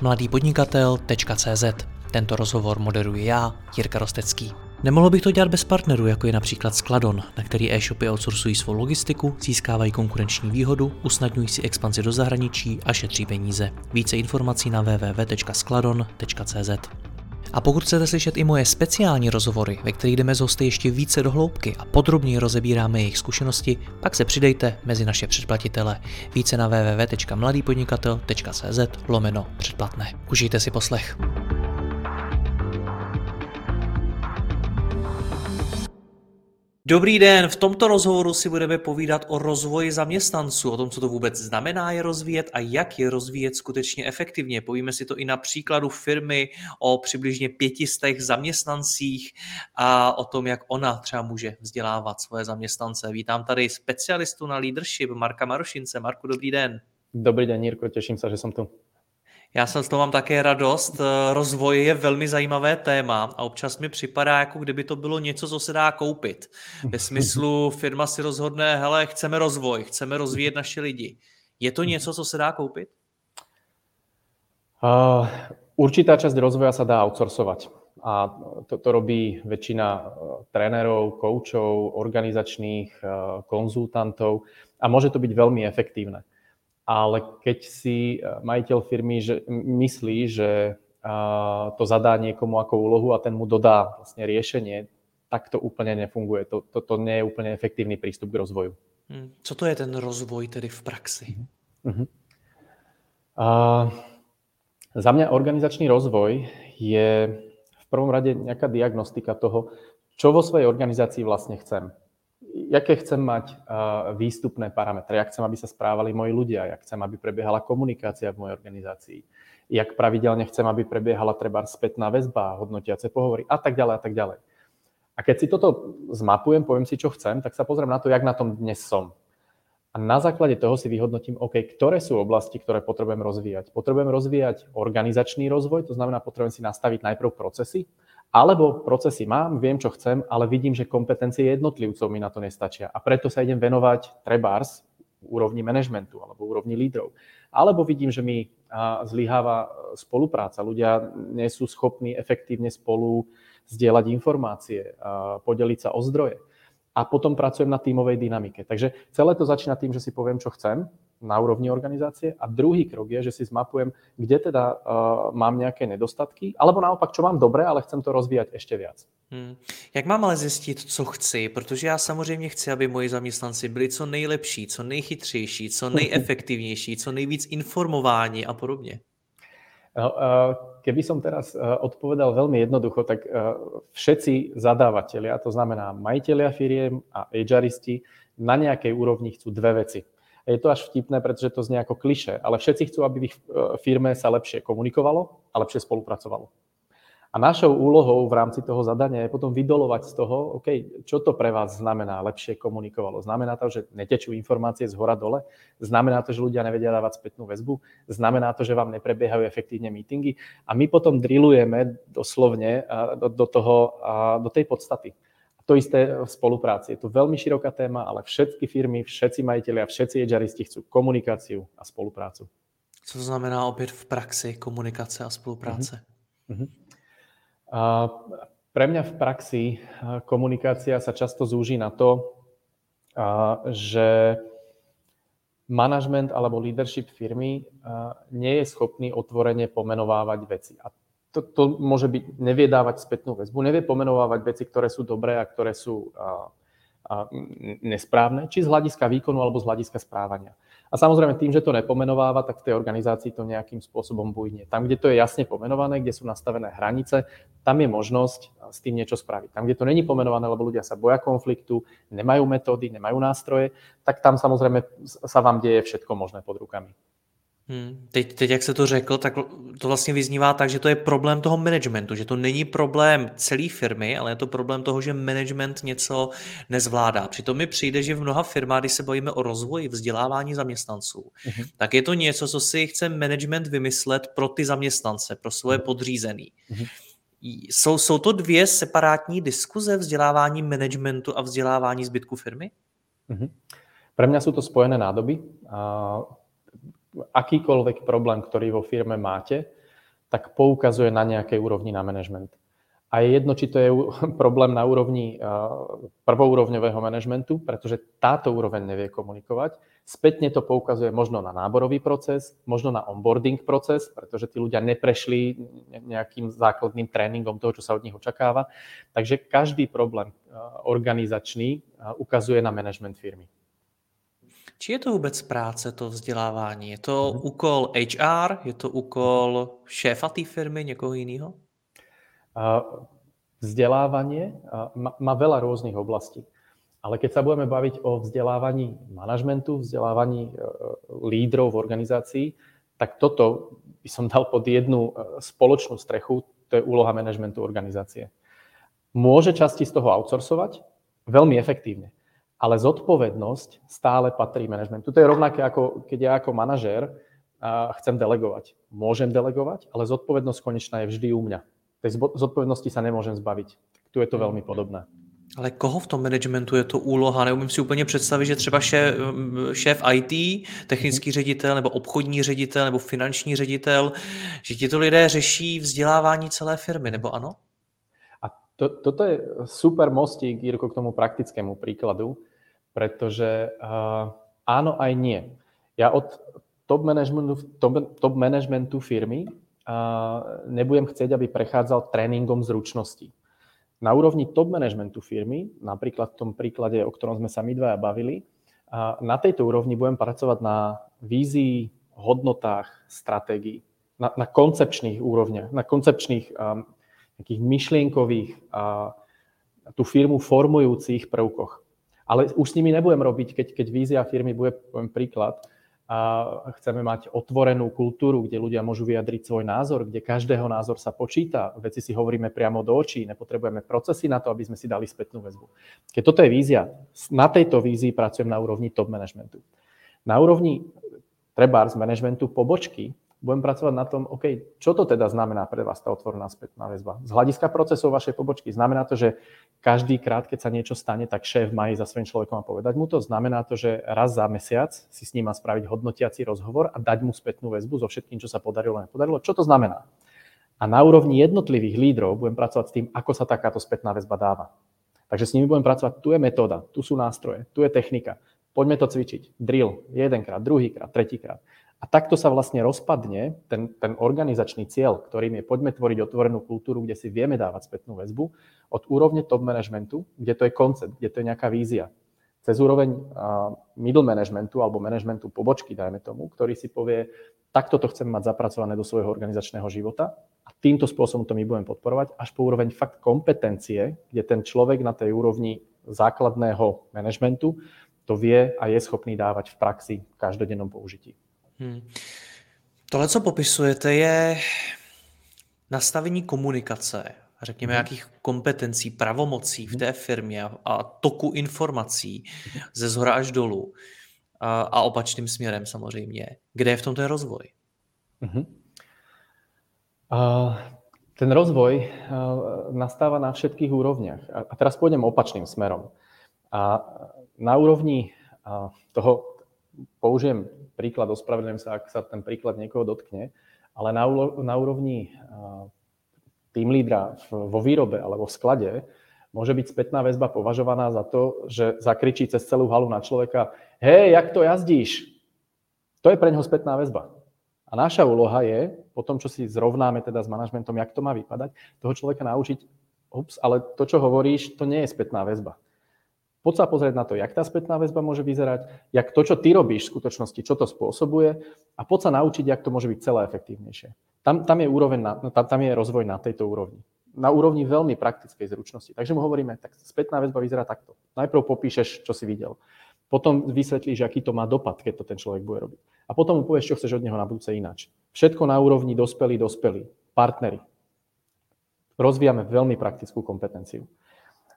mladýpodnikatel.cz Tento rozhovor moderuji já, Jirka Rostecký. Nemohlo bych to dělat bez partnerů, jako je například Skladon, na který e-shopy outsourcují svou logistiku, získávají konkurenční výhodu, usnadňují si expanzi do zahraničí a šetří peníze. Více informací na www.skladon.cz a pokud chcete slyšet i moje speciální rozhovory, ve kterých jdeme z hosty ještě více do hloubky a podrobněji rozebíráme jejich zkušenosti, pak se přidejte mezi naše předplatitele. Více na www.mladýpodnikatel.cz lomeno předplatné. Užijte si poslech. Dobrý den, v tomto rozhovoru si budeme povídat o rozvoji zaměstnanců, o tom, co to vůbec znamená je rozvíjet a jak je rozvíjet skutečně efektivně. Povíme si to i na příkladu firmy o přibližně pětistech zaměstnancích a o tom, jak ona třeba může vzdělávat svoje zaměstnance. Vítám tady specialistu na leadership Marka Marošince. Marku, dobrý den. Dobrý den, Jirko, těším se, že jsem tu. Já jsem z toho mám také radost. Rozvoj je velmi zajímavé téma a občas mi připadá, jako kdyby to bylo něco, co se dá koupit. Ve smyslu firma si rozhodne, hele, chceme rozvoj, chceme rozvíjet naše lidi. Je to něco, co se dá koupit? Uh, určitá časť rozvoja sa dá outsourcovať. A to, to robí väčšina trénerov, koučov, organizačných konzultantov a môže to byť veľmi efektívne ale keď si eh, majiteľ firmy že myslí, že eh, to zadá niekomu ako úlohu a ten mu dodá vlastne riešenie, tak to úplne nefunguje. To, to, to nie je úplne efektívny prístup k rozvoju. Hmm. Co to je ten rozvoj tedy v praxi? Uh-huh. Uh, za mňa organizačný rozvoj je v prvom rade nejaká diagnostika toho, čo vo svojej organizácii vlastne chcem jaké chcem mať výstupné parametre, jak chcem, aby sa správali moji ľudia, jak chcem, aby prebiehala komunikácia v mojej organizácii, jak pravidelne chcem, aby prebiehala treba spätná väzba, hodnotiace pohovory a tak ďalej a tak ďalej. A keď si toto zmapujem, poviem si, čo chcem, tak sa pozriem na to, jak na tom dnes som. A na základe toho si vyhodnotím, OK, ktoré sú oblasti, ktoré potrebujem rozvíjať. Potrebujem rozvíjať organizačný rozvoj, to znamená, potrebujem si nastaviť najprv procesy, alebo procesy mám, viem, čo chcem, ale vidím, že kompetencie jednotlivcov mi na to nestačia. A preto sa idem venovať trebárs úrovni manažmentu alebo úrovni lídrov. Alebo vidím, že mi zlyháva spolupráca. Ľudia nie sú schopní efektívne spolu zdieľať informácie, podeliť sa o zdroje a potom pracujem na tímovej dynamike. Takže celé to začína tým, že si poviem, čo chcem na úrovni organizácie a druhý krok je, že si zmapujem, kde teda uh, mám nejaké nedostatky, alebo naopak, čo mám dobré, ale chcem to rozvíjať ešte viac. Hmm. Jak mám ale zjistit, co chci? Protože já samozřejmě chci, aby moji zaměstnanci byli co nejlepší, co nejchytřejší, co nejefektivnější, co nejvíc informováni a podobně. No, keby som teraz odpovedal veľmi jednoducho, tak všetci zadávateľia, to znamená majiteľia firiem a HRisti, na nejakej úrovni chcú dve veci. Je to až vtipné, pretože to znie ako kliše, ale všetci chcú, aby v ich firme sa lepšie komunikovalo a lepšie spolupracovalo. A našou úlohou v rámci toho zadania je potom vydolovať z toho, OK, čo to pre vás znamená lepšie komunikovalo. Znamená to, že netečú informácie z hora dole? Znamená to, že ľudia nevedia dávať spätnú väzbu? Znamená to, že vám neprebiehajú efektívne meetingy? A my potom drillujeme doslovne do, do, toho, do tej podstaty. To isté v spolupráci. Je to veľmi široká téma, ale všetky firmy, všetci majiteľi a všetci HRisti chcú komunikáciu a spoluprácu. Co to znamená opět v praxi komunikace a spolupráce? Mm-hmm. Pre mňa v praxi komunikácia sa často zúži na to, že manažment alebo leadership firmy nie je schopný otvorene pomenovávať veci. A to, to môže byť, nevie dávať spätnú väzbu, nevie pomenovávať veci, ktoré sú dobré a ktoré sú nesprávne, či z hľadiska výkonu alebo z hľadiska správania. A samozrejme tým, že to nepomenováva, tak v tej organizácii to nejakým spôsobom bujne. Tam, kde to je jasne pomenované, kde sú nastavené hranice, tam je možnosť s tým niečo spraviť. Tam, kde to není pomenované, lebo ľudia sa boja konfliktu, nemajú metódy, nemajú nástroje, tak tam samozrejme sa vám deje všetko možné pod rukami. Hmm. Teď, teď, jak se to řekl, tak to vlastně vyznívá tak, že to je problém toho managementu, že to není problém celé firmy, ale je to problém toho, že management něco nezvládá. Přitom mi přijde, že v mnoha firmách, když se bavíme o rozvoji, vzdělávání zaměstnanců, uh-huh. tak je to něco, co si chce management vymyslet pro ty zaměstnance, pro svoje uh-huh. podřízený. Uh-huh. Jsou, jsou to dvě separátní diskuze vzdělávání managementu a vzdělávání zbytku firmy? Uh-huh. Pre mňa sú to spojené nádoby. Akýkoľvek problém, ktorý vo firme máte, tak poukazuje na nejakej úrovni na management. A je jedno, či to je problém na úrovni prvourovňového manažmentu, pretože táto úroveň nevie komunikovať. Spätne to poukazuje možno na náborový proces, možno na onboarding proces, pretože tí ľudia neprešli nejakým základným tréningom toho, čo sa od nich očakáva. Takže každý problém organizačný ukazuje na management firmy. Či je to vůbec práce, to vzdělávání? Je to mm. úkol HR? Je to úkol šéfa té firmy, někoho jiného? Vzdelávanie má veľa rôznych oblastí. Ale keď sa budeme baviť o vzdelávaní manažmentu, vzdelávaní e, lídrov v organizácii, tak toto by som dal pod jednu e, spoločnú strechu, to je úloha manažmentu organizácie. Môže časti z toho outsourcovať veľmi efektívne ale zodpovednosť stále patrí manažmentu. To je rovnaké ako keď ja ako manažér chcem delegovať. Môžem delegovať, ale zodpovednosť konečná je vždy u mňa. Tej zodpovednosti sa nemôžem zbaviť. Tu je to veľmi podobné. Ale koho v tom managementu je to úloha? Neumím si úplně představit, že třeba šéf, šéf IT, technický ředitel, nebo obchodní ředitel, nebo finanční ředitel, že tito lidé řeší vzdělávání celé firmy, nebo ano? A to, toto je super mostík, Jirko, k tomu praktickému príkladu pretože uh, áno aj nie. Ja od top managementu, top, top managementu firmy uh, nebudem chcieť, aby prechádzal tréningom zručností. Na úrovni top managementu firmy, napríklad v tom príklade, o ktorom sme sa my dvaja bavili, uh, na tejto úrovni budem pracovať na vízii, hodnotách, stratégii, na, na koncepčných úrovniach, na koncepčných um, myšlienkových a tú firmu formujúcich prvkoch. Ale už s nimi nebudem robiť, keď, keď vízia firmy bude, poviem príklad, a chceme mať otvorenú kultúru, kde ľudia môžu vyjadriť svoj názor, kde každého názor sa počíta, veci si hovoríme priamo do očí, nepotrebujeme procesy na to, aby sme si dali spätnú väzbu. Keď toto je vízia, na tejto vízii pracujem na úrovni top managementu. Na úrovni trebárs managementu pobočky budem pracovať na tom, OK, čo to teda znamená pre vás tá otvorená spätná väzba. Z hľadiska procesov vašej pobočky znamená to, že každý krát, keď sa niečo stane, tak šéf má ísť za svojím človekom a povedať mu to. Znamená to, že raz za mesiac si s ním má spraviť hodnotiaci rozhovor a dať mu spätnú väzbu so všetkým, čo sa podarilo a nepodarilo. Čo to znamená? A na úrovni jednotlivých lídrov budem pracovať s tým, ako sa takáto spätná väzba dáva. Takže s nimi budem pracovať, tu je metóda, tu sú nástroje, tu je technika, poďme to cvičiť. Drill, jedenkrát, druhýkrát, tretíkrát. A takto sa vlastne rozpadne ten, ten organizačný cieľ, ktorým je poďme tvoriť otvorenú kultúru, kde si vieme dávať spätnú väzbu, od úrovne top managementu, kde to je koncept, kde to je nejaká vízia, cez úroveň middle managementu alebo managementu pobočky, dajme tomu, ktorý si povie, takto to chcem mať zapracované do svojho organizačného života a týmto spôsobom to my budeme podporovať, až po úroveň fakt kompetencie, kde ten človek na tej úrovni základného managementu to vie a je schopný dávať v praxi v každodennom použití. Hmm. Tohle, co popisujete, je nastavení komunikace, řekněme, hmm. jakých kompetencí, pravomocí v hmm. té firmě a toku informací ze zhora až dolů a, a opačným směrem samozřejmě. Kde je v tom ten rozvoj? Uh-huh. Uh, ten rozvoj uh, nastáva na všetkých úrovniach. A, a teraz pôjdem opačným smerom. A na úrovni uh, toho, použijem príklad, ospravedlňujem sa, ak sa ten príklad niekoho dotkne, ale na, na úrovni tým lídra vo výrobe alebo v sklade môže byť spätná väzba považovaná za to, že zakričí cez celú halu na človeka hej, jak to jazdíš? To je pre neho spätná väzba. A naša úloha je, po tom, čo si zrovnáme teda s manažmentom, jak to má vypadať, toho človeka naučiť, ups, ale to, čo hovoríš, to nie je spätná väzba. Poď sa pozrieť na to, jak tá spätná väzba môže vyzerať, jak to, čo ty robíš v skutočnosti, čo to spôsobuje a poď sa naučiť, jak to môže byť celé efektívnejšie. Tam, tam, je, úroveň na, tam, tam je rozvoj na tejto úrovni. Na úrovni veľmi praktickej zručnosti. Takže mu hovoríme, tak spätná väzba vyzerá takto. Najprv popíšeš, čo si videl. Potom vysvetlíš, aký to má dopad, keď to ten človek bude robiť. A potom mu povieš, čo chceš od neho na budúce ináč. Všetko na úrovni dospelí, dospelí, partnery. Rozvíjame veľmi praktickú kompetenciu.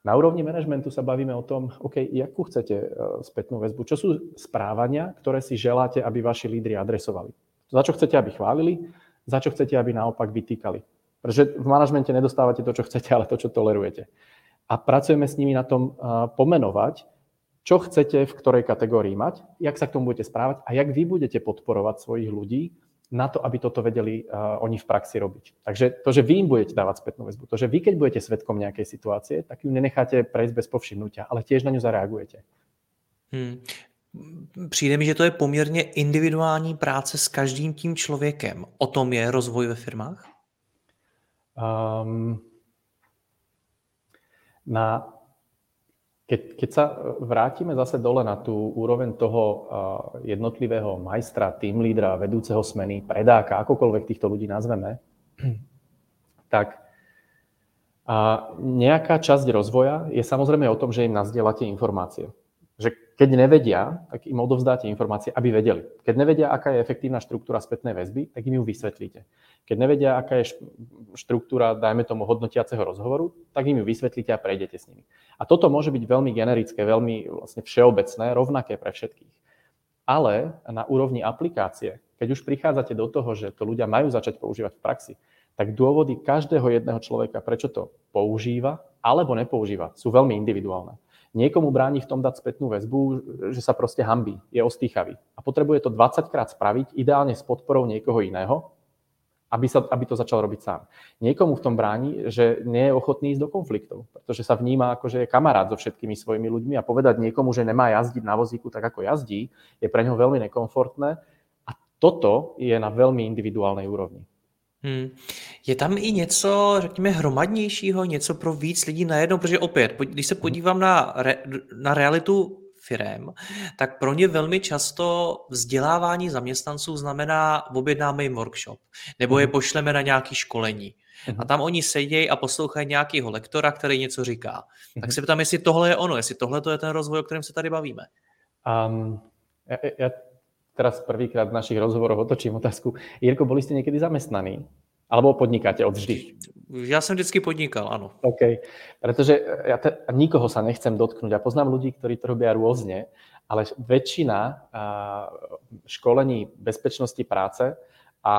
Na úrovni manažmentu sa bavíme o tom, OK, akú chcete e, spätnú väzbu, čo sú správania, ktoré si želáte, aby vaši lídri adresovali. Za čo chcete, aby chválili, za čo chcete, aby naopak vytýkali. Pretože v manažmente nedostávate to, čo chcete, ale to, čo tolerujete. A pracujeme s nimi na tom e, pomenovať, čo chcete v ktorej kategórii mať, jak sa k tomu budete správať a jak vy budete podporovať svojich ľudí na to, aby toto vedeli uh, oni v praxi robiť. Takže to, že vy im budete dávať spätnú väzbu, to, že vy keď budete svetkom nejakej situácie, tak ju nenecháte prejsť bez povšimnutia, ale tiež na ňu zareagujete. Hmm. Přijde mi, že to je poměrně individuální práce s každým tím člověkem. O tom je rozvoj ve firmách? Um, na, keď, keď sa vrátime zase dole na tú úroveň toho uh, jednotlivého majstra, tým lídra, vedúceho smeny, predáka, akokoľvek týchto ľudí nazveme, tak a nejaká časť rozvoja je samozrejme o tom, že im nazdielate informácie. Keď nevedia, tak im odovzdáte informácie, aby vedeli. Keď nevedia, aká je efektívna štruktúra spätnej väzby, tak im ju vysvetlíte. Keď nevedia, aká je štruktúra, dajme tomu, hodnotiaceho rozhovoru, tak im ju vysvetlíte a prejdete s nimi. A toto môže byť veľmi generické, veľmi vlastne všeobecné, rovnaké pre všetkých. Ale na úrovni aplikácie, keď už prichádzate do toho, že to ľudia majú začať používať v praxi, tak dôvody každého jedného človeka, prečo to používa alebo nepoužíva, sú veľmi individuálne. Niekomu bráni v tom dať spätnú väzbu, že sa proste hambí, je ostýchavý. A potrebuje to 20 krát spraviť, ideálne s podporou niekoho iného, aby, sa, aby to začal robiť sám. Niekomu v tom bráni, že nie je ochotný ísť do konfliktov, pretože sa vníma ako, že je kamarát so všetkými svojimi ľuďmi a povedať niekomu, že nemá jazdiť na vozíku tak, ako jazdí, je pre neho veľmi nekomfortné. A toto je na veľmi individuálnej úrovni. Hmm. Je tam i něco, řekněme, hromadnějšího, něco pro víc lidí najednou, protože opět, když se hmm. podívám na, re, na realitu firem, tak pro ně velmi často vzdělávání zaměstnanců znamená objednáme jim workshop, nebo je hmm. pošleme na nějaké školení. A hmm. tam oni sedějí a poslouchají nějakého lektora, který něco říká. Tak se ptám, jestli tohle je ono, jestli tohle to je ten rozvoj, o kterém se tady bavíme. Um, ja, ja teraz prvýkrát v našich rozhovoroch otočím otázku. Jirko, boli ste niekedy zamestnaní? Alebo podnikáte od vždy? Ja som vždycky podnikal, áno. OK, pretože ja te, nikoho sa nechcem dotknúť. Ja poznám ľudí, ktorí to robia rôzne, ale väčšina školení bezpečnosti práce a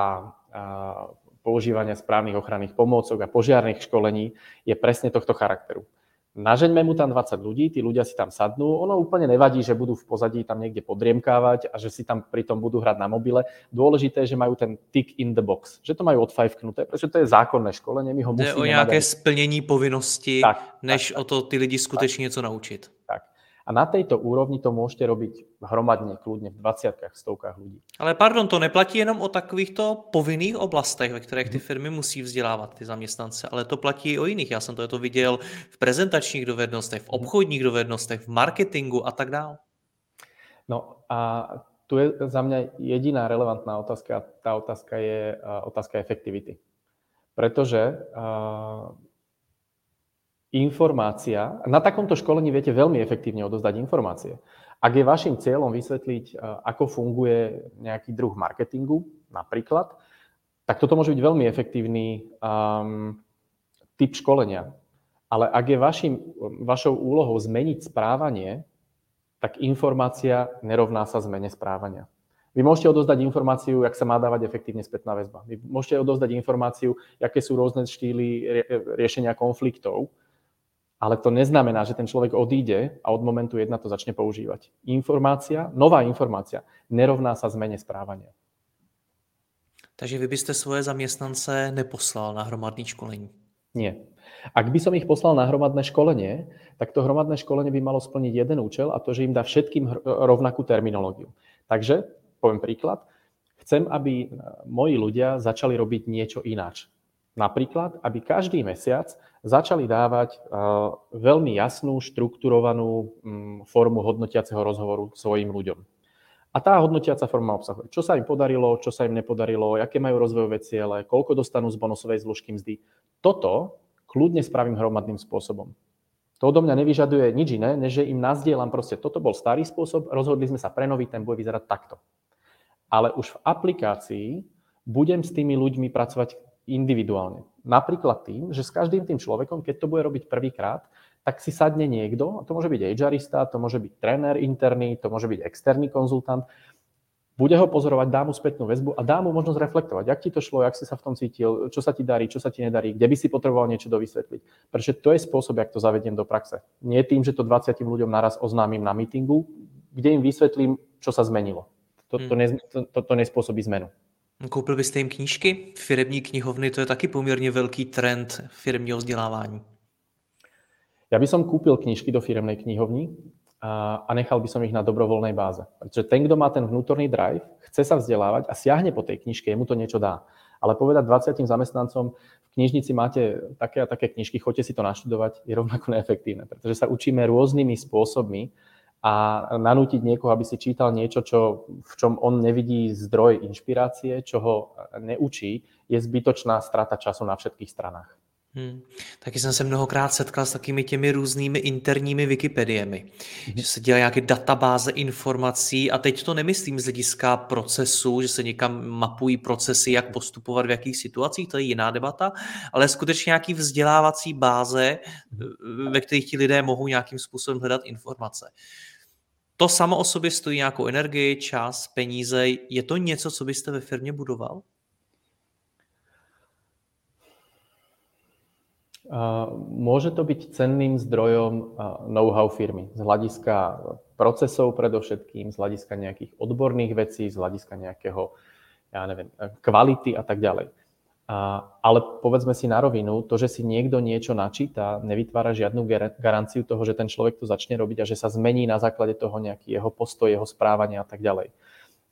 používania správnych ochranných pomôcok a požiarných školení je presne tohto charakteru nažeňme mu tam 20 ľudí, tí ľudia si tam sadnú, ono úplne nevadí, že budú v pozadí tam niekde podriemkávať a že si tam pritom budú hrať na mobile. Dôležité je, že majú ten tick in the box, že to majú odfajfknuté, pretože to je zákonné školenie, my ho musíme... Je o nejaké mať... splnení povinnosti, tak, než tak, o to ty lidi skutečne něco naučiť. Tak. A na tejto úrovni to môžete robiť hromadne, kľudne v 20 stovkách ľudí. Ale pardon, to neplatí jenom o takovýchto povinných oblastech, ve kterých ty mhm. firmy musí vzdělávat ty zaměstnance, ale to platí i o jiných. Já jsem to, to viděl v prezentačních dovednostech, v mhm. obchodních dovednostech, v marketingu a tak dále. No a tu je za mňa jediná relevantná otázka. Tá otázka je otázka efektivity. Pretože informácia, na takomto školení viete veľmi efektívne odozdať informácie. Ak je vašim cieľom vysvetliť, e, ako funguje nejaký druh marketingu, napríklad, tak toto môže byť veľmi efektívny um, typ školenia. Ale ak je vašim, vašou úlohou zmeniť správanie, tak informácia nerovná sa zmene správania. Vy môžete odozdať informáciu, jak sa má dávať efektívne spätná väzba. Vy môžete odozdať informáciu, aké sú rôzne štýly riešenia konfliktov ale to neznamená, že ten človek odíde a od momentu jedna to začne používať. Informácia, nová informácia, nerovná sa zmene správania. Takže vy byste svoje zaměstnance neposlal na hromadné školení? Nie. Ak by som ich poslal na hromadné školenie, tak to hromadné školenie by malo splniť jeden účel a to, že im dá všetkým rovnakú terminológiu. Takže, poviem príklad, chcem, aby moji ľudia začali robiť niečo ináč. Napríklad, aby každý mesiac začali dávať veľmi jasnú, štrukturovanú mm, formu hodnotiaceho rozhovoru svojim ľuďom. A tá hodnotiaca forma obsahuje, čo sa im podarilo, čo sa im nepodarilo, aké majú rozvojové ciele, koľko dostanú z bonusovej zložky mzdy. Toto kľudne spravím hromadným spôsobom. To odo mňa nevyžaduje nič iné, než že im nazdielam proste, toto bol starý spôsob, rozhodli sme sa pre nový, ten bude vyzerať takto. Ale už v aplikácii budem s tými ľuďmi pracovať individuálne. Napríklad tým, že s každým tým človekom, keď to bude robiť prvýkrát, tak si sadne niekto, a to môže byť HRista, to môže byť tréner interný, to môže byť externý konzultant, bude ho pozorovať, dá mu spätnú väzbu a dá mu možnosť reflektovať, jak ti to šlo, jak si sa v tom cítil, čo sa ti darí, čo sa ti nedarí, kde by si potreboval niečo dovysvetliť. Pretože to je spôsob, jak to zavediem do praxe. Nie tým, že to 20 ľuďom naraz oznámim na mítingu, kde im vysvetlím, čo sa zmenilo. To, to, hmm. ne, to, to, to nespôsobí zmenu. Koupil byste jim knížky? Firemní knihovny, to je taky poměrně velký trend firmního vzdělávání. Ja by som kúpil knižky do firemnej knihovni a, a nechal by som ich na dobrovoľnej báze. Pretože ten, kto má ten vnútorný drive, chce sa vzdelávať a siahne po tej knižke, jemu to niečo dá. Ale povedať 20 zamestnancom, v knižnici máte také a také knižky, choďte si to naštudovať, je rovnako neefektívne, pretože sa učíme rôznymi spôsobmi a nanútiť niekoho, aby si čítal niečo, čo, v čom on nevidí zdroj inšpirácie, čo ho neučí, je zbytočná strata času na všetkých stranách. Hmm. Taky jsem se mnohokrát setkal s takými těmi různými interními Wikipediemi, hmm. že se dělá nějaké databáze informací a teď to nemyslím z hlediska procesu, že se někam mapují procesy, jak postupovat v jakých situacích, to je jiná debata, ale skutečně nějaký vzdělávací báze, ve kterých ti lidé mohou nějakým způsobem hledat informace. To samo o sobě stojí nějakou energii, čas, peníze. Je to něco, co byste ve firmě budoval? Môže to byť cenným zdrojom know-how firmy z hľadiska procesov predovšetkým, z hľadiska nejakých odborných vecí, z hľadiska nejakého, ja neviem, kvality a tak ďalej. A, ale povedzme si na rovinu, to, že si niekto niečo načíta, nevytvára žiadnu garanciu toho, že ten človek to začne robiť a že sa zmení na základe toho nejaký jeho postoj, jeho správanie a tak ďalej.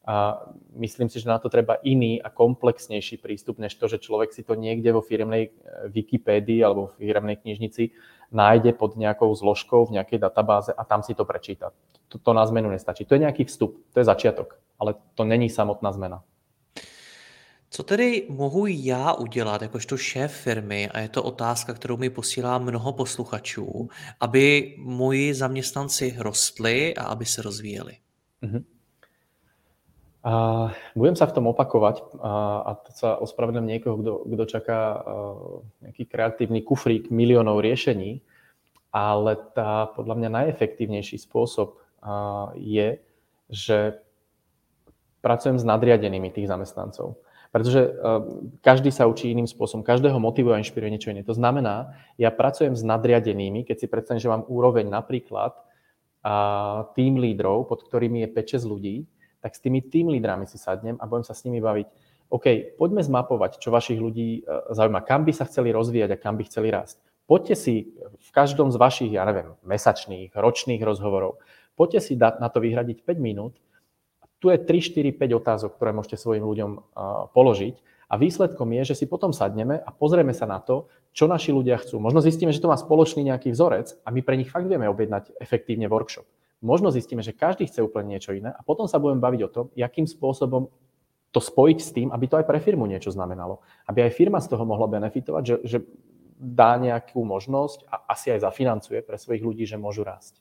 A myslím si, že na to treba iný a komplexnejší prístup, než to, že človek si to niekde vo firmnej eh, Wikipédii alebo v firmnej knižnici nájde pod nejakou zložkou v nejakej databáze a tam si to prečíta. To, to na zmenu nestačí. To je nejaký vstup, to je začiatok, ale to není samotná zmena. Co tedy mohu já udělat jakožto šéf firmy, a je to otázka, kterou mi posílá mnoho posluchačů, aby moji zaměstnanci rostli a aby se rozvíjeli? Mm-hmm. A budem sa v tom opakovať a, a to sa ospravedlňujem niekoho, kto, kto čaká nejaký kreatívny kufrík miliónov riešení, ale tá podľa mňa najefektívnejší spôsob je, že pracujem s nadriadenými tých zamestnancov. Pretože každý sa učí iným spôsobom, každého motivuje a inšpiruje niečo iné. To znamená, ja pracujem s nadriadenými, keď si predstavím, že mám úroveň napríklad tým lídrov, pod ktorými je 5-6 ľudí, tak s tými tým lídrami si sadnem a budem sa s nimi baviť. OK, poďme zmapovať, čo vašich ľudí e, zaujíma, kam by sa chceli rozvíjať a kam by chceli rásť. Poďte si v každom z vašich, ja neviem, mesačných, ročných rozhovorov, poďte si na to vyhradiť 5 minút. Tu je 3, 4, 5 otázok, ktoré môžete svojim ľuďom položiť a výsledkom je, že si potom sadneme a pozrieme sa na to, čo naši ľudia chcú. Možno zistíme, že to má spoločný nejaký vzorec a my pre nich fakt vieme objednať efektívne workshop možno zistíme, že každý chce úplne niečo iné a potom sa budeme baviť o tom, akým spôsobom to spojiť s tým, aby to aj pre firmu niečo znamenalo. Aby aj firma z toho mohla benefitovať, že, že dá nejakú možnosť a asi aj zafinancuje pre svojich ľudí, že môžu rásť.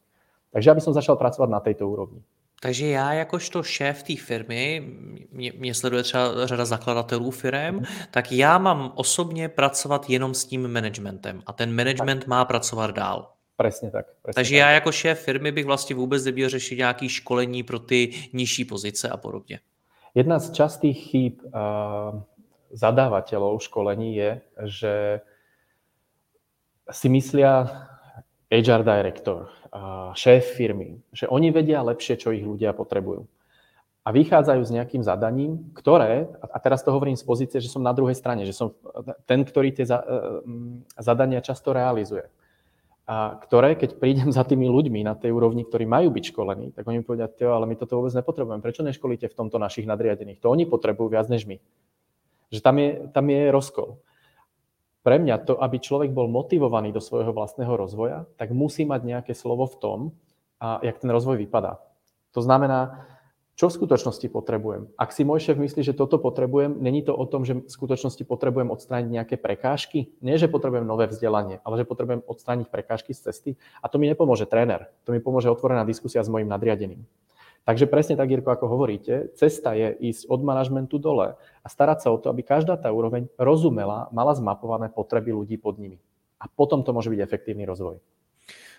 Takže aby som začal pracovat na této úrovni. Takže já jakožto šéf té firmy, mě, mě sleduje třeba řada zakladatelů firm, tak já mám osobně pracovat jenom s tím managementem a ten management má pracovat dál. Presne tak. Presne Takže tak. já jako šéf firmy bych vlastně vůbec nebyl řešit nějaké školení pro ty nižší pozice a podobně. Jedna z častých chýb uh, zadávateľov školení je, že si myslia HR director, šéf firmy, že oni vedia lepšie, čo ich ľudia potrebujú. A vychádzajú s nejakým zadaním, ktoré, a teraz to hovorím z pozície, že som na druhej strane, že som ten, ktorý tie zadania často realizuje a ktoré, keď prídem za tými ľuďmi na tej úrovni, ktorí majú byť školení, tak oni mi povedia, ale my toto vôbec nepotrebujeme. Prečo neškolíte v tomto našich nadriadených? To oni potrebujú viac než my. Že tam je, tam je rozkol. Pre mňa to, aby človek bol motivovaný do svojho vlastného rozvoja, tak musí mať nejaké slovo v tom, a jak ten rozvoj vypadá. To znamená, čo v skutočnosti potrebujem? Ak si môj šéf myslí, že toto potrebujem, není to o tom, že v skutočnosti potrebujem odstrániť nejaké prekážky? Nie, že potrebujem nové vzdelanie, ale že potrebujem odstrániť prekážky z cesty. A to mi nepomôže tréner. To mi pomôže otvorená diskusia s mojim nadriadeným. Takže presne tak, Jirko, ako hovoríte, cesta je ísť od manažmentu dole a starať sa o to, aby každá tá úroveň rozumela, mala zmapované potreby ľudí pod nimi. A potom to môže byť efektívny rozvoj.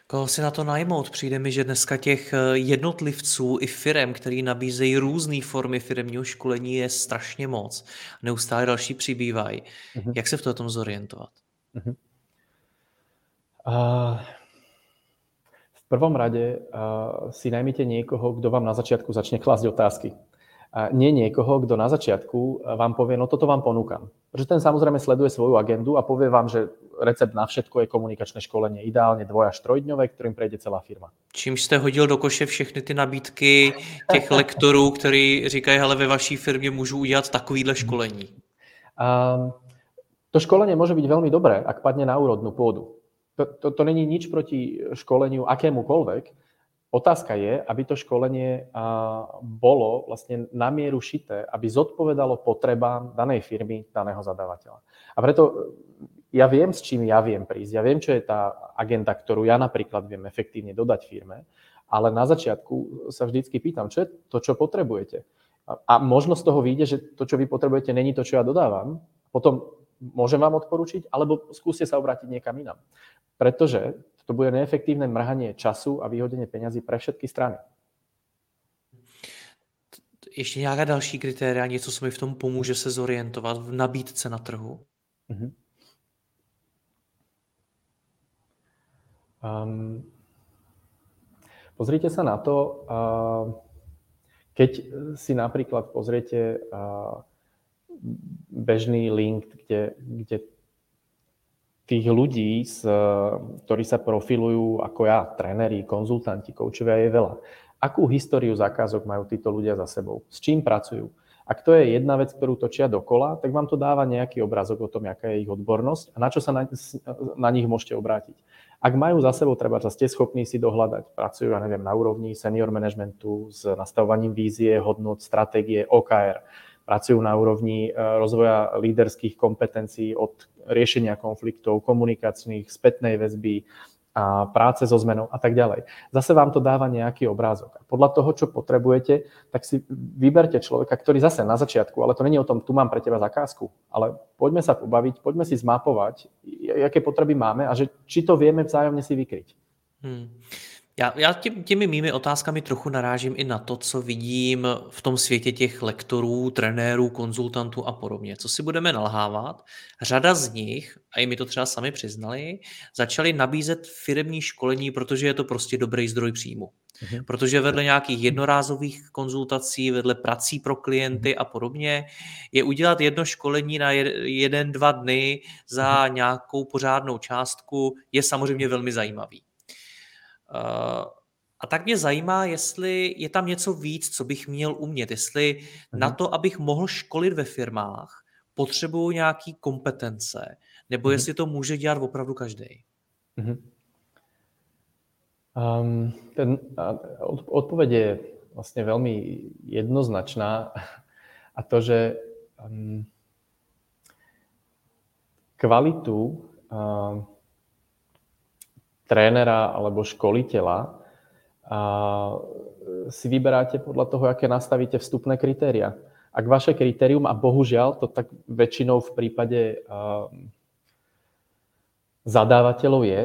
Koho si na to najmout? Přijde mi, že dneska těch eh, jednotlivců i firem, který nabízejí různé formy firmního školení, je strašně moc. Neustále další přibývají. Uh-huh. Jak se v tom zorientovat? Uh-huh. Uh, prvom rade uh, si najmite niekoho, kto vám na začiatku začne klásť otázky. nie niekoho, kto na začiatku vám povie, no toto vám ponúkam. Pretože ten samozrejme sleduje svoju agendu a povie vám, že recept na všetko je komunikačné školenie, ideálne dvoj až trojdňové, ktorým prejde celá firma. Čím jste hodil do koše všechny ty nabídky těch lektorů, kteří říkají, hele, ve vaší firmě můžu udělat takovýhle školení? Um, to školenie môže byť veľmi dobré, ak padne na úrodnú pôdu. To, to, to není nič proti školeniu akémukoľvek, Otázka je, aby to školenie bolo vlastne na mieru šité, aby zodpovedalo potrebám danej firmy, daného zadávateľa. A preto ja viem, s čím ja viem prísť. Ja viem, čo je tá agenda, ktorú ja napríklad viem efektívne dodať firme, ale na začiatku sa vždycky pýtam, čo je to, čo potrebujete. A možno z toho vyjde, že to, čo vy potrebujete, není to, čo ja dodávam. Potom môžem vám odporučiť, alebo skúste sa obrátiť niekam inam. Pretože to bude neefektívne mrhanie času a vyhodenie peňazí pre všetky strany. Ještě nějaká další kritéria, něco, co mi v tom pomůže se zorientovat v nabídce na trhu? Mm-hmm. Um, pozrite sa na to, uh, keď si napríklad pozriete uh, bežný link, kde, kde tých ľudí, ktorí sa profilujú ako ja, tréneri, konzultanti, koučovia je veľa. Akú históriu zákazok majú títo ľudia za sebou? S čím pracujú? Ak to je jedna vec, ktorú točia dokola, tak vám to dáva nejaký obrázok o tom, aká je ich odbornosť a na čo sa na, na nich môžete obrátiť. Ak majú za sebou, treba, že ste schopní si dohľadať, pracujú, ja neviem, na úrovni senior managementu s nastavovaním vízie, hodnot, stratégie, OKR, pracujú na úrovni e, rozvoja líderských kompetencií od riešenia konfliktov, komunikačných, spätnej väzby, a práce so zmenou a tak ďalej. Zase vám to dáva nejaký obrázok. A podľa toho, čo potrebujete, tak si vyberte človeka, ktorý zase na začiatku, ale to není o tom, tu mám pre teba zakázku, ale poďme sa pobaviť, poďme si zmapovať, aké potreby máme a že či to vieme vzájomne si vykryť. Hmm. Já, já tě, těmi mými otázkami trochu narážím i na to, co vidím v tom světě těch lektorů, trenérů, konzultantů a podobně. Co si budeme nalhávat? Řada z nich, a i mi to třeba sami přiznali, začali nabízet firmní školení, protože je to prostě dobrý zdroj příjmu. Mhm. Protože vedle nějakých jednorázových konzultací, vedle prací pro klienty mhm. a podobně, je udělat jedno školení na jeden, dva dny za mhm. nějakou pořádnou částku je samozřejmě velmi zajímavý. Eh, a tak mě zajímá, jestli je tam něco víc, co bych měl umět, jestli mm-hmm. na to, abych mohl školit ve firmách, potřebuju nějaký kompetence, nebo mm-hmm. jestli to může dělat opravdu každý. Mm-hmm. Um, ten, odpoveď je vlastne veľmi jednoznačná a to, že um, kvalitu um, trénera alebo školiteľa a si vyberáte podľa toho, aké nastavíte vstupné kritéria. Ak vaše kritérium, a bohužiaľ to tak väčšinou v prípade zadávateľov je,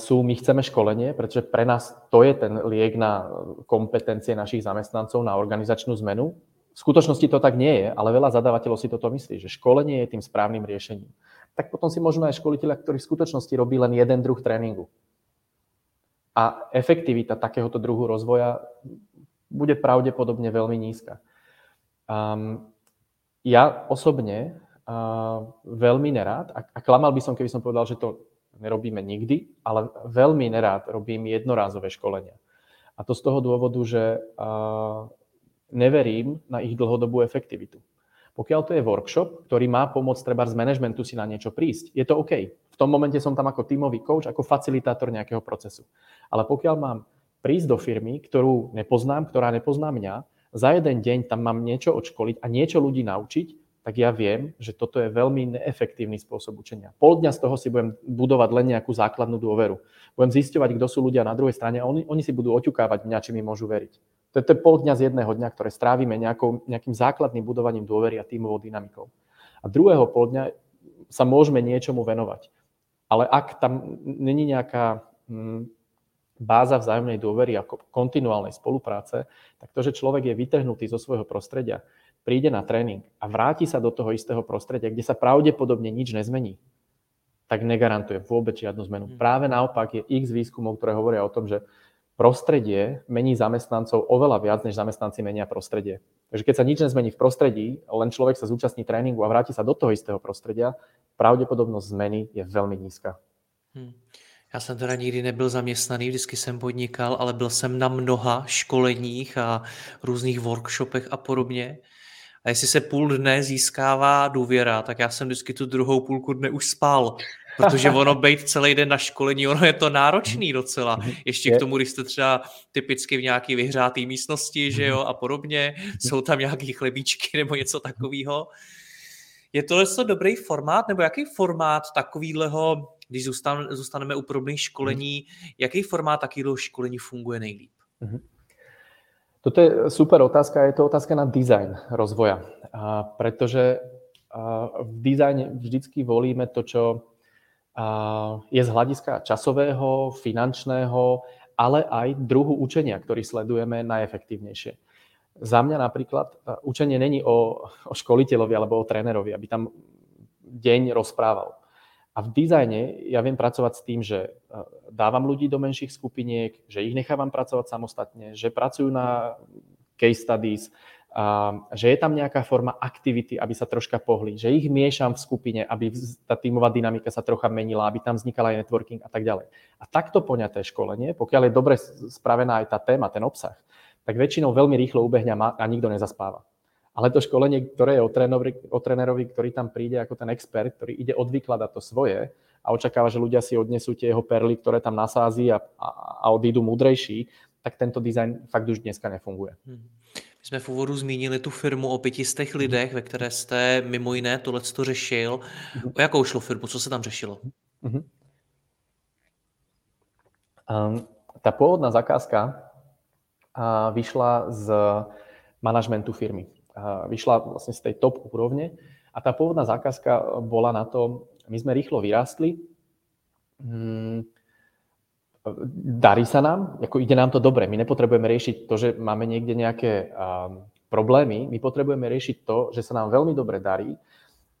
sú my chceme školenie, pretože pre nás to je ten liek na kompetencie našich zamestnancov, na organizačnú zmenu. V skutočnosti to tak nie je, ale veľa zadávateľov si toto myslí, že školenie je tým správnym riešením. Tak potom si možno aj školiteľa, ktorý v skutočnosti robí len jeden druh tréningu a efektivita takéhoto druhu rozvoja bude pravdepodobne veľmi nízka. Um, ja osobne uh, veľmi nerád, a, a klamal by som, keby som povedal, že to nerobíme nikdy, ale veľmi nerád robím jednorázové školenia. A to z toho dôvodu, že uh, neverím na ich dlhodobú efektivitu. Pokiaľ to je workshop, ktorý má pomôcť treba z managementu si na niečo prísť, je to OK. Tom momente som tam ako tímový coach, ako facilitátor nejakého procesu. Ale pokiaľ mám prísť do firmy, ktorú nepoznám, ktorá nepozná mňa, za jeden deň tam mám niečo odškoliť a niečo ľudí naučiť, tak ja viem, že toto je veľmi neefektívny spôsob učenia. Pol dňa z toho si budem budovať len nejakú základnú dôveru. Budem zisťovať, kto sú ľudia na druhej strane a oni, oni si budú oťukávať mňa, či mi môžu veriť. To je, to je pol dňa z jedného dňa, ktoré strávime nejakou, nejakým základným budovaním dôvery a tímovou dynamikou. A druhého pol dňa sa môžeme niečomu venovať. Ale ak tam není nejaká hm, báza vzájomnej dôvery ako kontinuálnej spolupráce, tak to, že človek je vytrhnutý zo svojho prostredia, príde na tréning a vráti sa do toho istého prostredia, kde sa pravdepodobne nič nezmení, tak negarantuje vôbec žiadnu zmenu. Mhm. Práve naopak je x výskumov, ktoré hovoria o tom, že prostredie mení zamestnancov oveľa viac, než zamestnanci menia prostredie. Takže keď sa nič nezmení v prostredí, len človek sa zúčastní tréningu a vráti sa do toho istého prostredia, pravděpodobnost zmeny je velmi nízka. Hmm. Já jsem teda nikdy nebyl zaměstnaný, vždycky jsem podnikal, ale byl jsem na mnoha školeních a různých workshopech a podobně. A jestli se půl dne získává důvěra, tak já jsem vždycky tu druhou půlku dne už spal. Protože ono být celý den na školení, ono je to náročný docela. Ještě k tomu, když jste třeba typicky v nějaký vyhřátý místnosti, že jo, a podobně, jsou tam nějaký chlebíčky nebo něco takového. Je tohle to dobrý formát, nebo jaký formát takovýhleho, když zůstaneme u podobných školení, jaký formát takového školení funguje nejlíp? Mm-hmm. Toto je super otázka, je to otázka na design rozvoja. A pretože v dizajne vždycky volíme to, čo je z hľadiska časového, finančného, ale aj druhu učenia, ktorý sledujeme najefektívnejšie. Za mňa napríklad učenie není o, o školiteľovi alebo o trénerovi, aby tam deň rozprával. A v dizajne ja viem pracovať s tým, že e, dávam ľudí do menších skupiniek, že ich nechávam pracovať samostatne, že pracujú na case studies, že je tam nejaká forma aktivity, aby sa troška pohli, že ich miešam v skupine, aby tá tímová dynamika sa trocha menila, aby tam vznikal aj networking a tak ďalej. A takto poňaté školenie, pokiaľ je dobre spravená aj tá téma, ten obsah, tak väčšinou veľmi rýchlo ubehne a nikto nezaspáva. Ale to školenie, ktoré je o trénerovi, o trénerovi, ktorý tam príde ako ten expert, ktorý ide odvykladať to svoje a očakáva, že ľudia si odnesú tie jeho perly, ktoré tam nasází a, a, a odídu múdrejší, tak tento dizajn fakt už dneska nefunguje. Hmm. My jsme v úvodu zmínili tu firmu o pětistech lidech, ve které jste mimo jiné tohle to řešil. O jakou šlo firmu? Co se tam řešilo? Uh-huh. Um, tá pôvodná zakázka uh, vyšla z manažmentu firmy vyšla vlastne z tej top úrovne a tá pôvodná zákazka bola na to, my sme rýchlo vyrástli, hmm, darí sa nám, ako ide nám to dobre, my nepotrebujeme riešiť to, že máme niekde nejaké um, problémy, my potrebujeme riešiť to, že sa nám veľmi dobre darí,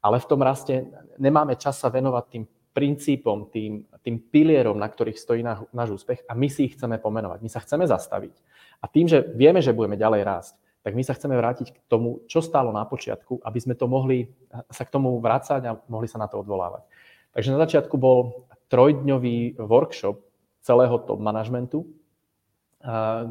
ale v tom raste nemáme čas sa venovať tým princípom, tým, tým pilierom, na ktorých stojí náš, náš úspech a my si ich chceme pomenovať. My sa chceme zastaviť. A tým, že vieme, že budeme ďalej rásť, tak my sa chceme vrátiť k tomu, čo stálo na počiatku, aby sme to mohli sa k tomu vrácať a mohli sa na to odvolávať. Takže na začiatku bol trojdňový workshop celého top manažmentu,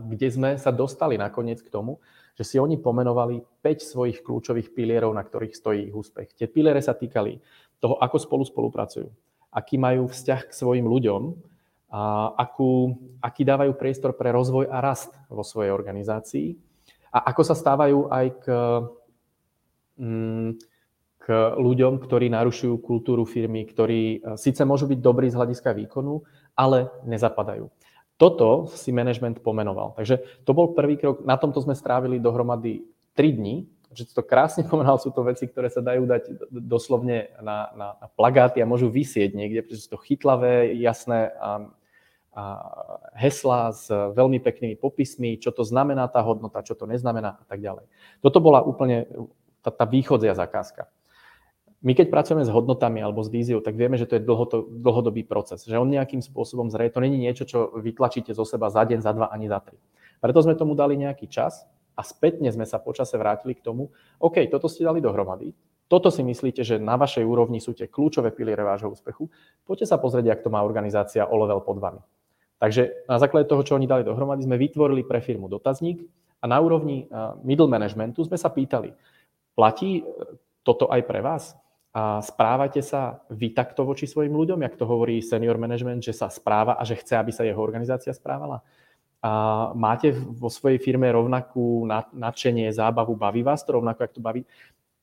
kde sme sa dostali nakoniec k tomu, že si oni pomenovali 5 svojich kľúčových pilierov, na ktorých stojí ich úspech. Tie piliere sa týkali toho, ako spolu spolupracujú, aký majú vzťah k svojim ľuďom, a akú, aký dávajú priestor pre rozvoj a rast vo svojej organizácii, a ako sa stávajú aj k, mm, k ľuďom, ktorí narušujú kultúru firmy, ktorí e, síce môžu byť dobrí z hľadiska výkonu, ale nezapadajú. Toto si management pomenoval. Takže to bol prvý krok. Na tomto sme strávili dohromady 3 dní. Že to krásne pomenoval, sú to veci, ktoré sa dajú dať doslovne na, na, na plagáty a môžu vysieť niekde, pretože sú to chytlavé, jasné a hesla s veľmi peknými popismi, čo to znamená tá hodnota, čo to neznamená a tak ďalej. Toto bola úplne tá, tá východzia zakázka. My keď pracujeme s hodnotami alebo s víziou, tak vieme, že to je dlhodobý proces. Že on nejakým spôsobom zrie, to není niečo, čo vytlačíte zo seba za deň, za dva, ani za tri. Preto sme tomu dali nejaký čas a spätne sme sa počase vrátili k tomu, OK, toto ste dali dohromady, toto si myslíte, že na vašej úrovni sú tie kľúčové piliere vášho úspechu, poďte sa pozrieť, ak to má organizácia o level pod vami. Takže na základe toho, čo oni dali dohromady, sme vytvorili pre firmu dotazník a na úrovni middle managementu sme sa pýtali, platí e, toto aj pre vás? A správate sa vy takto voči svojim ľuďom, jak to hovorí senior management, že sa správa a že chce, aby sa jeho organizácia správala? A máte vo svojej firme rovnakú nadšenie, zábavu, baví vás to rovnako, jak to baví?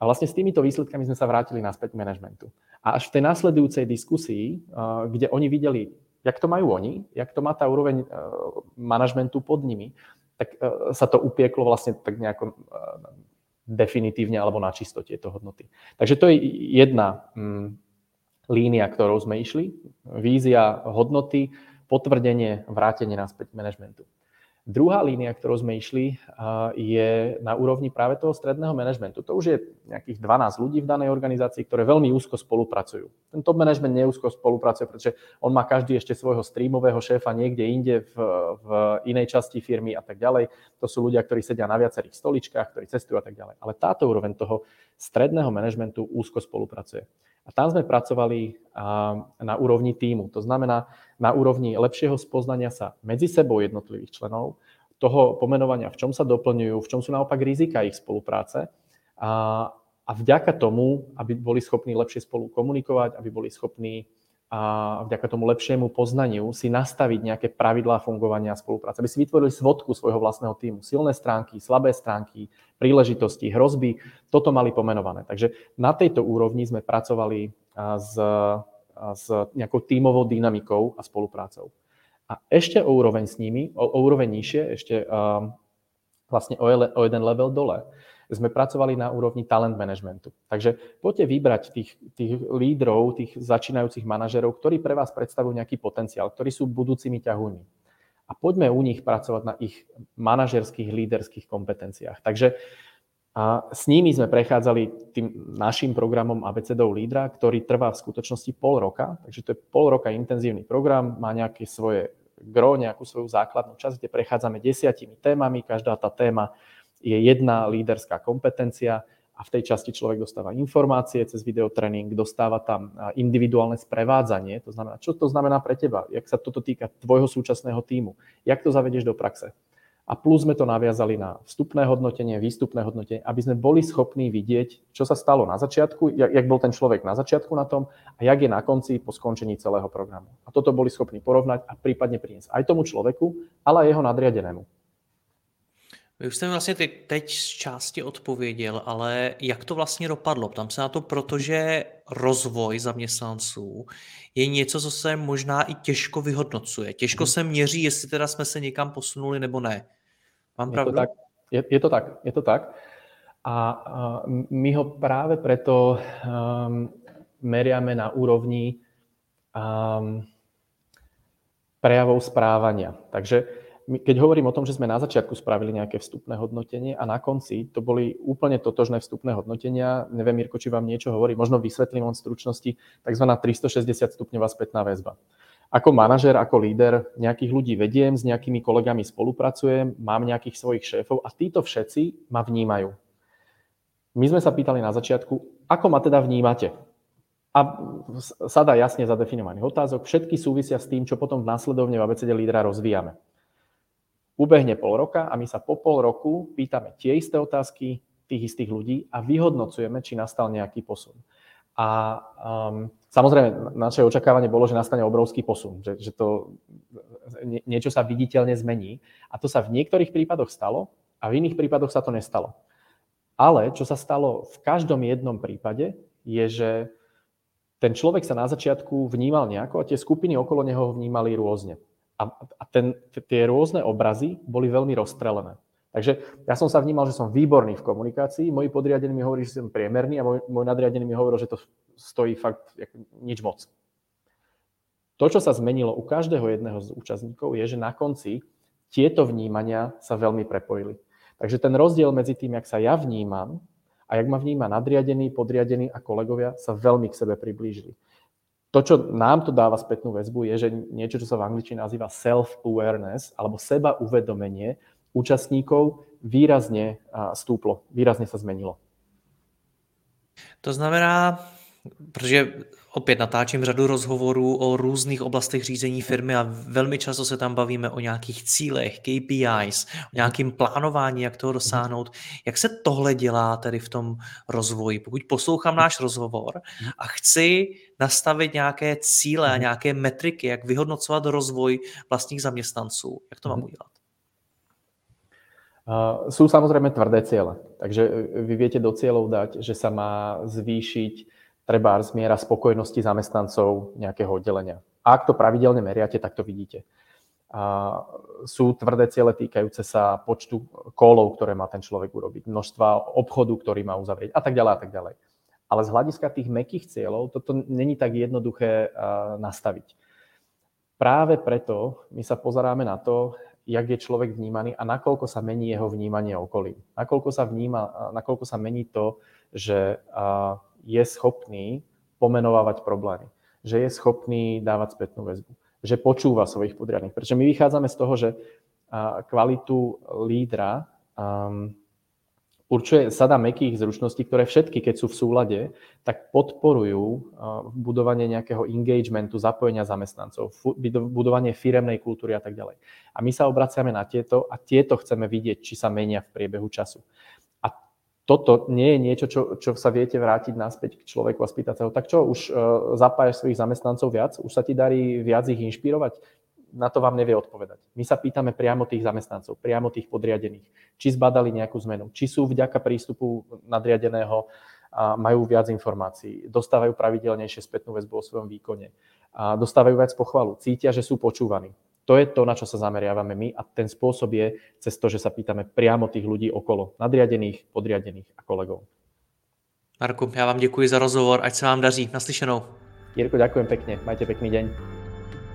A vlastne s týmito výsledkami sme sa vrátili naspäť k manažmentu. A až v tej následujúcej diskusii, kde oni videli jak to majú oni, jak to má tá úroveň uh, manažmentu pod nimi, tak uh, sa to upieklo vlastne tak nejako uh, definitívne alebo na čisto tieto hodnoty. Takže to je jedna um, línia, ktorou sme išli. Vízia hodnoty, potvrdenie, vrátenie naspäť manažmentu. Druhá línia, ktorou sme išli, je na úrovni práve toho stredného manažmentu. To už je nejakých 12 ľudí v danej organizácii, ktoré veľmi úzko spolupracujú. Ten top management neúzko spolupracuje, pretože on má každý ešte svojho streamového šéfa niekde inde v, v inej časti firmy a tak ďalej. To sú ľudia, ktorí sedia na viacerých stoličkách, ktorí cestujú a tak ďalej. Ale táto úroveň toho stredného manažmentu úzko spolupracuje. A tam sme pracovali na úrovni týmu. To znamená na úrovni lepšieho spoznania sa medzi sebou jednotlivých členov, toho pomenovania, v čom sa doplňujú, v čom sú naopak rizika ich spolupráce a, a vďaka tomu, aby boli schopní lepšie spolu komunikovať, aby boli schopní a vďaka tomu lepšiemu poznaniu si nastaviť nejaké pravidlá fungovania a spolupráce, aby si vytvorili svodku svojho vlastného týmu. Silné stránky, slabé stránky, príležitosti, hrozby, toto mali pomenované. Takže na tejto úrovni sme pracovali s, s nejakou tímovou dynamikou a spoluprácou. A ešte o úroveň s nimi, o, o úroveň nižšie, ešte um, vlastne o, o jeden level dole, sme pracovali na úrovni talent managementu. Takže poďte vybrať tých, tých lídrov, tých začínajúcich manažerov, ktorí pre vás predstavujú nejaký potenciál, ktorí sú budúcimi ťahúňmi. A poďme u nich pracovať na ich manažerských, líderských kompetenciách. Takže a s nimi sme prechádzali tým našim programom ABCDO lídra, ktorý trvá v skutočnosti pol roka. Takže to je pol roka intenzívny program, má nejaké svoje gro, nejakú svoju základnú časť, kde prechádzame desiatimi témami. Každá tá téma je jedna líderská kompetencia a v tej časti človek dostáva informácie cez videotréning, dostáva tam individuálne sprevádzanie, to znamená, čo to znamená pre teba, jak sa toto týka tvojho súčasného týmu, jak to zavedieš do praxe. A plus sme to naviazali na vstupné hodnotenie, výstupné hodnotenie, aby sme boli schopní vidieť, čo sa stalo na začiatku, jak, jak bol ten človek na začiatku na tom a jak je na konci po skončení celého programu. A toto boli schopní porovnať a prípadne priniesť aj tomu človeku, ale aj jeho nadriadenému. Vy už jste mi vlastně teď, teď z části odpověděl, ale jak to vlastně dopadlo? Tam se na to, protože rozvoj zaměstnanců je něco, co se možná i těžko vyhodnocuje. Těžko hmm. se měří, jestli teda jsme se někam posunuli nebo ne. Mám pravdu? Je to tak. Je, je to tak. Je to tak. A, a my ho práve preto um, meriame na úrovni um, prejavov správania. Takže keď hovorím o tom, že sme na začiatku spravili nejaké vstupné hodnotenie a na konci to boli úplne totožné vstupné hodnotenia, neviem, Mirko, či vám niečo hovorí, možno vysvetlím on stručnosti, tzv. 360 stupňová spätná väzba. Ako manažer, ako líder nejakých ľudí vediem, s nejakými kolegami spolupracujem, mám nejakých svojich šéfov a títo všetci ma vnímajú. My sme sa pýtali na začiatku, ako ma teda vnímate? A sada jasne zadefinovaných otázok, všetky súvisia s tým, čo potom v následovne v ABCD lídra rozvíjame. Ubehne pol roka a my sa po pol roku pýtame tie isté otázky tých istých ľudí a vyhodnocujeme, či nastal nejaký posun. A um, samozrejme, naše očakávanie bolo, že nastane obrovský posun, že, že to nie, niečo sa viditeľne zmení. A to sa v niektorých prípadoch stalo a v iných prípadoch sa to nestalo. Ale čo sa stalo v každom jednom prípade, je, že ten človek sa na začiatku vnímal nejako a tie skupiny okolo neho ho vnímali rôzne a, a ten, tie rôzne obrazy boli veľmi rozstrelené. Takže ja som sa vnímal, že som výborný v komunikácii, moji podriadení mi hovorí, že som priemerný a môj, môj nadriadený mi hovoril, že to stojí fakt nič moc. To, čo sa zmenilo u každého jedného z účastníkov, je, že na konci tieto vnímania sa veľmi prepojili. Takže ten rozdiel medzi tým, jak sa ja vnímam a jak ma vníma nadriadený, podriadený a kolegovia, sa veľmi k sebe priblížili to, čo nám to dáva spätnú väzbu, je, že niečo, čo sa v angličtine nazýva self-awareness, alebo seba uvedomenie účastníkov výrazne stúplo, výrazne sa zmenilo. To znamená, protože opět natáčím řadu rozhovorů o různých oblastech řízení firmy a velmi často se tam bavíme o nějakých cílech, KPIs, o nějakým plánování, jak toho dosáhnout. Jak se tohle dělá tedy v tom rozvoji? Pokud poslouchám náš rozhovor a chci nastavit nějaké cíle a nějaké metriky, jak vyhodnocovat rozvoj vlastních zaměstnanců, jak to mám udělat? Uh, sú samozrejme tvrdé ciele. Takže vy viete do cieľov dať, že sa má zvýšiť treba zmiera spokojnosti zamestnancov nejakého oddelenia. A ak to pravidelne meriate, tak to vidíte. A sú tvrdé ciele týkajúce sa počtu kólov, ktoré má ten človek urobiť, množstva obchodu, ktorý má uzavrieť a tak ďalej a tak ďalej. Ale z hľadiska tých mekých cieľov toto není tak jednoduché nastaviť. Práve preto my sa pozeráme na to, jak je človek vnímaný a nakoľko sa mení jeho vnímanie okolí. Nakoľko sa, vníma, nakoľko sa mení to, že je schopný pomenovávať problémy, že je schopný dávať spätnú väzbu, že počúva svojich podriadných. Pretože my vychádzame z toho, že kvalitu lídra um, určuje sada mekých zručností, ktoré všetky, keď sú v súlade, tak podporujú uh, budovanie nejakého engagementu, zapojenia zamestnancov, budovanie firemnej kultúry a tak ďalej. A my sa obraciame na tieto a tieto chceme vidieť, či sa menia v priebehu času. Toto nie je niečo, čo, čo sa viete vrátiť naspäť k človeku a spýtať sa ho, tak čo, už uh, zapájaš svojich zamestnancov viac? Už sa ti darí viac ich inšpirovať? na to vám nevie odpovedať. My sa pýtame priamo tých zamestnancov, priamo tých podriadených, či zbadali nejakú zmenu, či sú vďaka prístupu nadriadeného a majú viac informácií, dostávajú pravidelnejšie spätnú väzbu o svojom výkone, a dostávajú viac pochvalu, cítia, že sú počúvaní. To je to, na čo sa zameriavame my a ten spôsob je cez to, že sa pýtame priamo tých ľudí okolo, nadriadených, podriadených a kolegov. Marku, já vám děkuji za rozhovor, ať se vám daří. Naslyšenou. Jirko, ďakujem pekne, majte pekný deň.